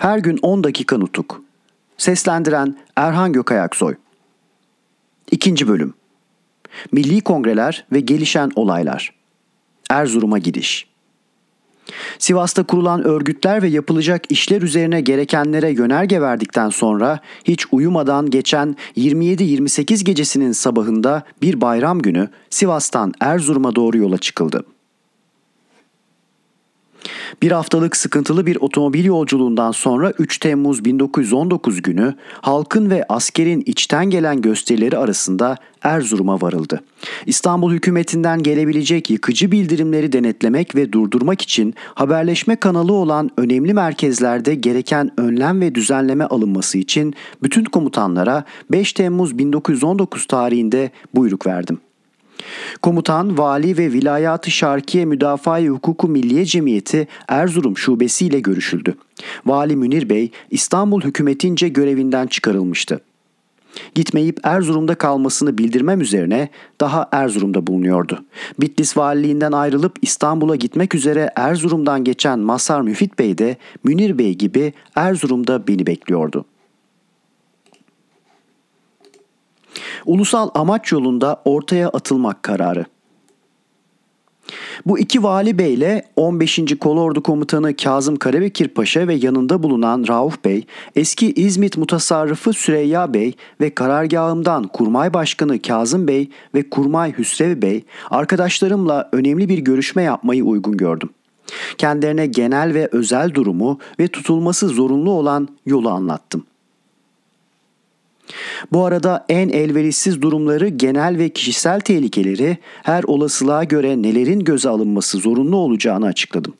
Her gün 10 dakika nutuk. Seslendiren Erhan Gökayaksoy. İkinci bölüm. Milli kongreler ve gelişen olaylar. Erzurum'a gidiş. Sivas'ta kurulan örgütler ve yapılacak işler üzerine gerekenlere yönerge verdikten sonra hiç uyumadan geçen 27-28 gecesinin sabahında bir bayram günü Sivas'tan Erzurum'a doğru yola çıkıldı. Bir haftalık sıkıntılı bir otomobil yolculuğundan sonra 3 Temmuz 1919 günü halkın ve askerin içten gelen gösterileri arasında Erzurum'a varıldı. İstanbul hükümetinden gelebilecek yıkıcı bildirimleri denetlemek ve durdurmak için haberleşme kanalı olan önemli merkezlerde gereken önlem ve düzenleme alınması için bütün komutanlara 5 Temmuz 1919 tarihinde buyruk verdim. Komutan, Vali ve Vilayat-ı Şarkiye Müdafaa-i Hukuku Milliye Cemiyeti Erzurum Şubesi ile görüşüldü. Vali Münir Bey İstanbul hükümetince görevinden çıkarılmıştı. Gitmeyip Erzurum'da kalmasını bildirmem üzerine daha Erzurum'da bulunuyordu. Bitlis valiliğinden ayrılıp İstanbul'a gitmek üzere Erzurum'dan geçen Masar Müfit Bey de Münir Bey gibi Erzurum'da beni bekliyordu. Ulusal amaç yolunda ortaya atılmak kararı. Bu iki vali beyle 15. Kolordu Komutanı Kazım Karabekir Paşa ve yanında bulunan Rauf Bey, eski İzmit Mutasarrıfı Süreyya Bey ve karargahımdan Kurmay Başkanı Kazım Bey ve Kurmay Hüsrev Bey arkadaşlarımla önemli bir görüşme yapmayı uygun gördüm. Kendilerine genel ve özel durumu ve tutulması zorunlu olan yolu anlattım. Bu arada en elverişsiz durumları, genel ve kişisel tehlikeleri her olasılığa göre nelerin göze alınması zorunlu olacağını açıkladım.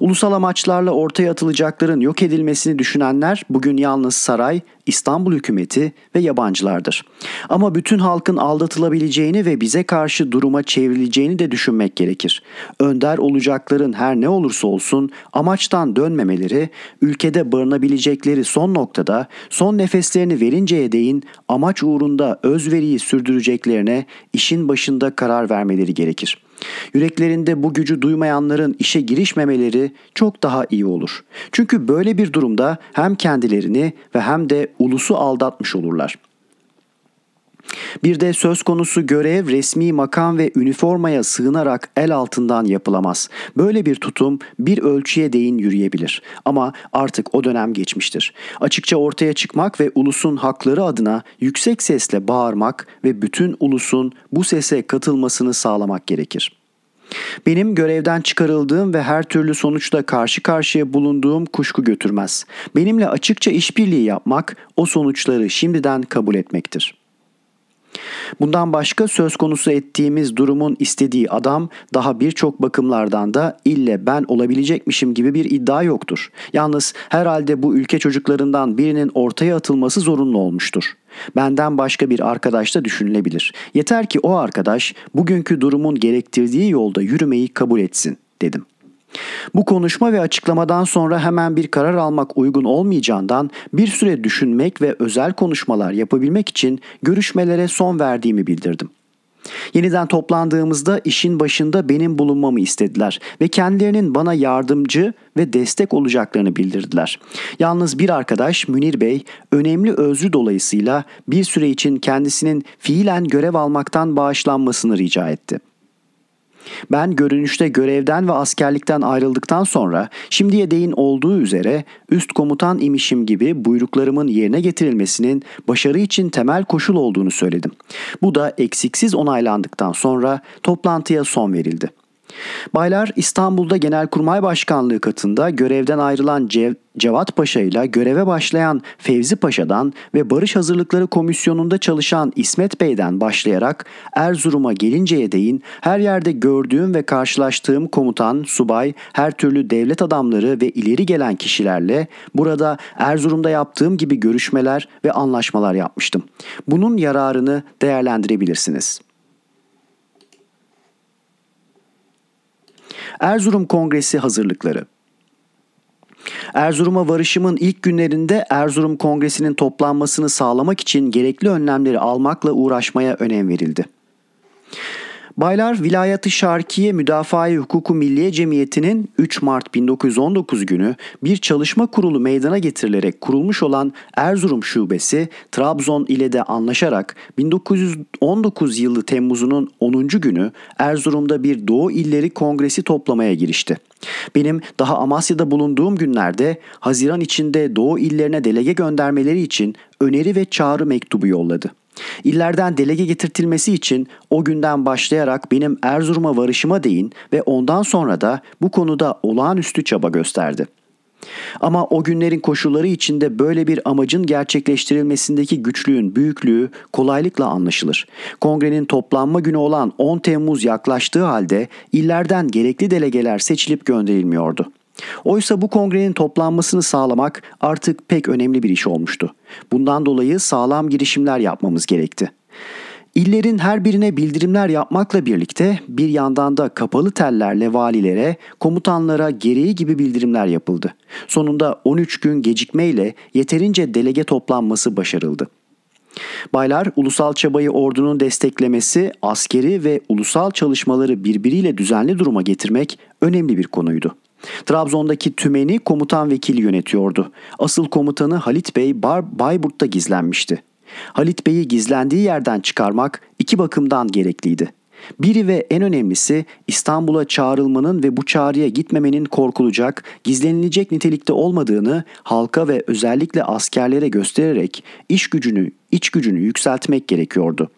Ulusal amaçlarla ortaya atılacakların yok edilmesini düşünenler bugün yalnız saray, İstanbul hükümeti ve yabancılardır. Ama bütün halkın aldatılabileceğini ve bize karşı duruma çevrileceğini de düşünmek gerekir. Önder olacakların her ne olursa olsun amaçtan dönmemeleri, ülkede barınabilecekleri son noktada son nefeslerini verinceye değin amaç uğrunda özveriyi sürdüreceklerine işin başında karar vermeleri gerekir.'' Yüreklerinde bu gücü duymayanların işe girişmemeleri çok daha iyi olur. Çünkü böyle bir durumda hem kendilerini ve hem de ulusu aldatmış olurlar. Bir de söz konusu görev resmi makam ve üniformaya sığınarak el altından yapılamaz. Böyle bir tutum bir ölçüye değin yürüyebilir. Ama artık o dönem geçmiştir. Açıkça ortaya çıkmak ve ulusun hakları adına yüksek sesle bağırmak ve bütün ulusun bu sese katılmasını sağlamak gerekir. Benim görevden çıkarıldığım ve her türlü sonuçla karşı karşıya bulunduğum kuşku götürmez. Benimle açıkça işbirliği yapmak o sonuçları şimdiden kabul etmektir. Bundan başka söz konusu ettiğimiz durumun istediği adam daha birçok bakımlardan da ille ben olabilecekmişim gibi bir iddia yoktur. Yalnız herhalde bu ülke çocuklarından birinin ortaya atılması zorunlu olmuştur. Benden başka bir arkadaş da düşünülebilir. Yeter ki o arkadaş bugünkü durumun gerektirdiği yolda yürümeyi kabul etsin dedim.'' Bu konuşma ve açıklamadan sonra hemen bir karar almak uygun olmayacağından bir süre düşünmek ve özel konuşmalar yapabilmek için görüşmelere son verdiğimi bildirdim. Yeniden toplandığımızda işin başında benim bulunmamı istediler ve kendilerinin bana yardımcı ve destek olacaklarını bildirdiler. Yalnız bir arkadaş Münir Bey önemli özrü dolayısıyla bir süre için kendisinin fiilen görev almaktan bağışlanmasını rica etti. Ben görünüşte görevden ve askerlikten ayrıldıktan sonra şimdiye değin olduğu üzere üst komutan imişim gibi buyruklarımın yerine getirilmesinin başarı için temel koşul olduğunu söyledim. Bu da eksiksiz onaylandıktan sonra toplantıya son verildi. Baylar İstanbul'da Genelkurmay Başkanlığı katında görevden ayrılan Cev Cevat Paşa ile göreve başlayan Fevzi Paşa'dan ve Barış Hazırlıkları Komisyonu'nda çalışan İsmet Bey'den başlayarak Erzurum'a gelinceye değin her yerde gördüğüm ve karşılaştığım komutan, subay, her türlü devlet adamları ve ileri gelen kişilerle burada Erzurum'da yaptığım gibi görüşmeler ve anlaşmalar yapmıştım. Bunun yararını değerlendirebilirsiniz.'' Erzurum Kongresi hazırlıkları. Erzurum'a varışımın ilk günlerinde Erzurum Kongresi'nin toplanmasını sağlamak için gerekli önlemleri almakla uğraşmaya önem verildi. Baylar Vilayet-i Şarkiye Müdafaa-i Hukuku Milliye Cemiyeti'nin 3 Mart 1919 günü bir çalışma kurulu meydana getirilerek kurulmuş olan Erzurum Şubesi Trabzon ile de anlaşarak 1919 yılı Temmuz'unun 10. günü Erzurum'da bir Doğu İlleri Kongresi toplamaya girişti. Benim daha Amasya'da bulunduğum günlerde Haziran içinde Doğu illerine delege göndermeleri için öneri ve çağrı mektubu yolladı. İllerden delege getirtilmesi için o günden başlayarak benim Erzurum'a varışıma değin ve ondan sonra da bu konuda olağanüstü çaba gösterdi. Ama o günlerin koşulları içinde böyle bir amacın gerçekleştirilmesindeki güçlüğün büyüklüğü kolaylıkla anlaşılır. Kongrenin toplanma günü olan 10 Temmuz yaklaştığı halde illerden gerekli delegeler seçilip gönderilmiyordu. Oysa bu kongrenin toplanmasını sağlamak artık pek önemli bir iş olmuştu. Bundan dolayı sağlam girişimler yapmamız gerekti. İllerin her birine bildirimler yapmakla birlikte bir yandan da kapalı tellerle valilere, komutanlara gereği gibi bildirimler yapıldı. Sonunda 13 gün gecikmeyle yeterince delege toplanması başarıldı. Baylar ulusal çabayı ordunun desteklemesi, askeri ve ulusal çalışmaları birbiriyle düzenli duruma getirmek önemli bir konuydu. Trabzon'daki tümeni komutan vekili yönetiyordu. Asıl komutanı Halit Bey Bar Bayburt'ta gizlenmişti. Halit Bey'i gizlendiği yerden çıkarmak iki bakımdan gerekliydi. Biri ve en önemlisi İstanbul'a çağrılmanın ve bu çağrıya gitmemenin korkulacak, gizlenilecek nitelikte olmadığını halka ve özellikle askerlere göstererek iş gücünü, iç gücünü yükseltmek gerekiyordu.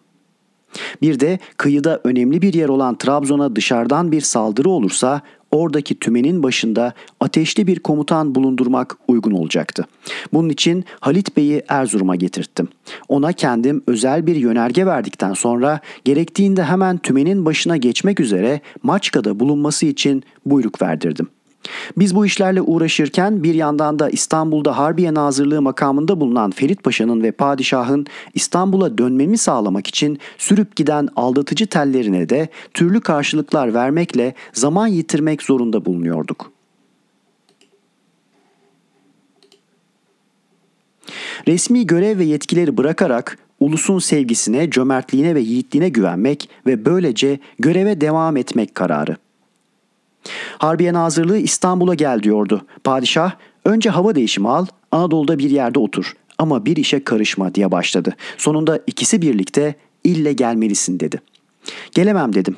Bir de kıyıda önemli bir yer olan Trabzon'a dışarıdan bir saldırı olursa oradaki tümenin başında ateşli bir komutan bulundurmak uygun olacaktı. Bunun için Halit Bey'i Erzurum'a getirttim. Ona kendim özel bir yönerge verdikten sonra gerektiğinde hemen tümenin başına geçmek üzere Maçka'da bulunması için buyruk verdirdim. Biz bu işlerle uğraşırken bir yandan da İstanbul'da Harbiye Nazırlığı makamında bulunan Ferit Paşa'nın ve padişahın İstanbul'a dönmemi sağlamak için sürüp giden aldatıcı tellerine de türlü karşılıklar vermekle zaman yitirmek zorunda bulunuyorduk. Resmi görev ve yetkileri bırakarak ulusun sevgisine, cömertliğine ve yiğitliğine güvenmek ve böylece göreve devam etmek kararı. Harbiye Nazırlığı İstanbul'a gel diyordu. Padişah önce hava değişimi al Anadolu'da bir yerde otur ama bir işe karışma diye başladı. Sonunda ikisi birlikte ille gelmelisin dedi. Gelemem dedim.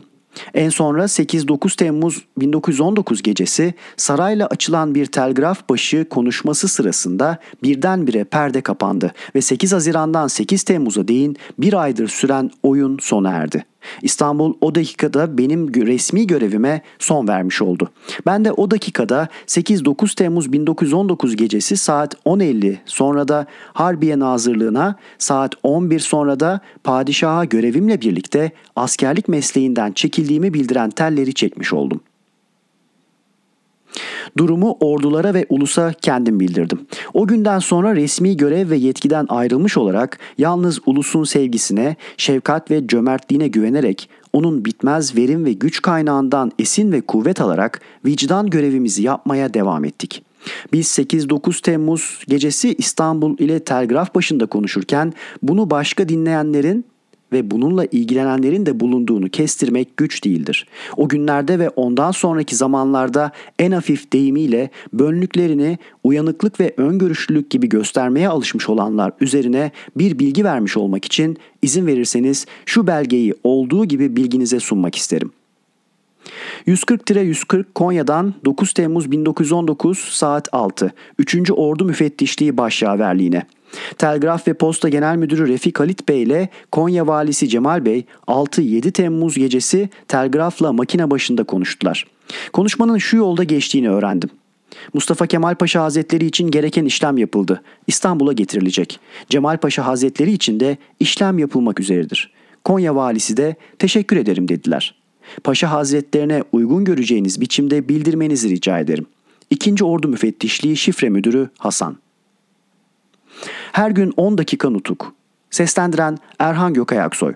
En sonra 8-9 Temmuz 1919 gecesi sarayla açılan bir telgraf başı konuşması sırasında birdenbire perde kapandı ve 8 Haziran'dan 8 Temmuz'a değin bir aydır süren oyun sona erdi. İstanbul o dakikada benim resmi görevime son vermiş oldu. Ben de o dakikada 8-9 Temmuz 1919 gecesi saat 10.50 sonra da Harbiye Nazırlığına saat 11 sonra da padişaha görevimle birlikte askerlik mesleğinden çekildiğimi bildiren telleri çekmiş oldum. Durumu ordulara ve ulusa kendim bildirdim. O günden sonra resmi görev ve yetkiden ayrılmış olarak yalnız ulusun sevgisine, şefkat ve cömertliğine güvenerek onun bitmez verim ve güç kaynağından esin ve kuvvet alarak vicdan görevimizi yapmaya devam ettik.'' Biz 8-9 Temmuz gecesi İstanbul ile telgraf başında konuşurken bunu başka dinleyenlerin ve bununla ilgilenenlerin de bulunduğunu kestirmek güç değildir. O günlerde ve ondan sonraki zamanlarda en hafif deyimiyle bönlüklerini uyanıklık ve öngörüşlülük gibi göstermeye alışmış olanlar üzerine bir bilgi vermiş olmak için izin verirseniz şu belgeyi olduğu gibi bilginize sunmak isterim. 140-140 Konya'dan 9 Temmuz 1919 saat 6 3. Ordu Müfettişliği Başyaverliğine. Telgraf ve Posta Genel Müdürü Refik Halit Bey ile Konya Valisi Cemal Bey 6-7 Temmuz gecesi telgrafla makine başında konuştular. Konuşmanın şu yolda geçtiğini öğrendim. Mustafa Kemal Paşa Hazretleri için gereken işlem yapıldı. İstanbul'a getirilecek. Cemal Paşa Hazretleri için de işlem yapılmak üzeredir. Konya valisi de teşekkür ederim dediler. Paşa Hazretlerine uygun göreceğiniz biçimde bildirmenizi rica ederim. İkinci Ordu Müfettişliği Şifre Müdürü Hasan her gün 10 dakika nutuk. Seslendiren Erhan Gökayaksoy.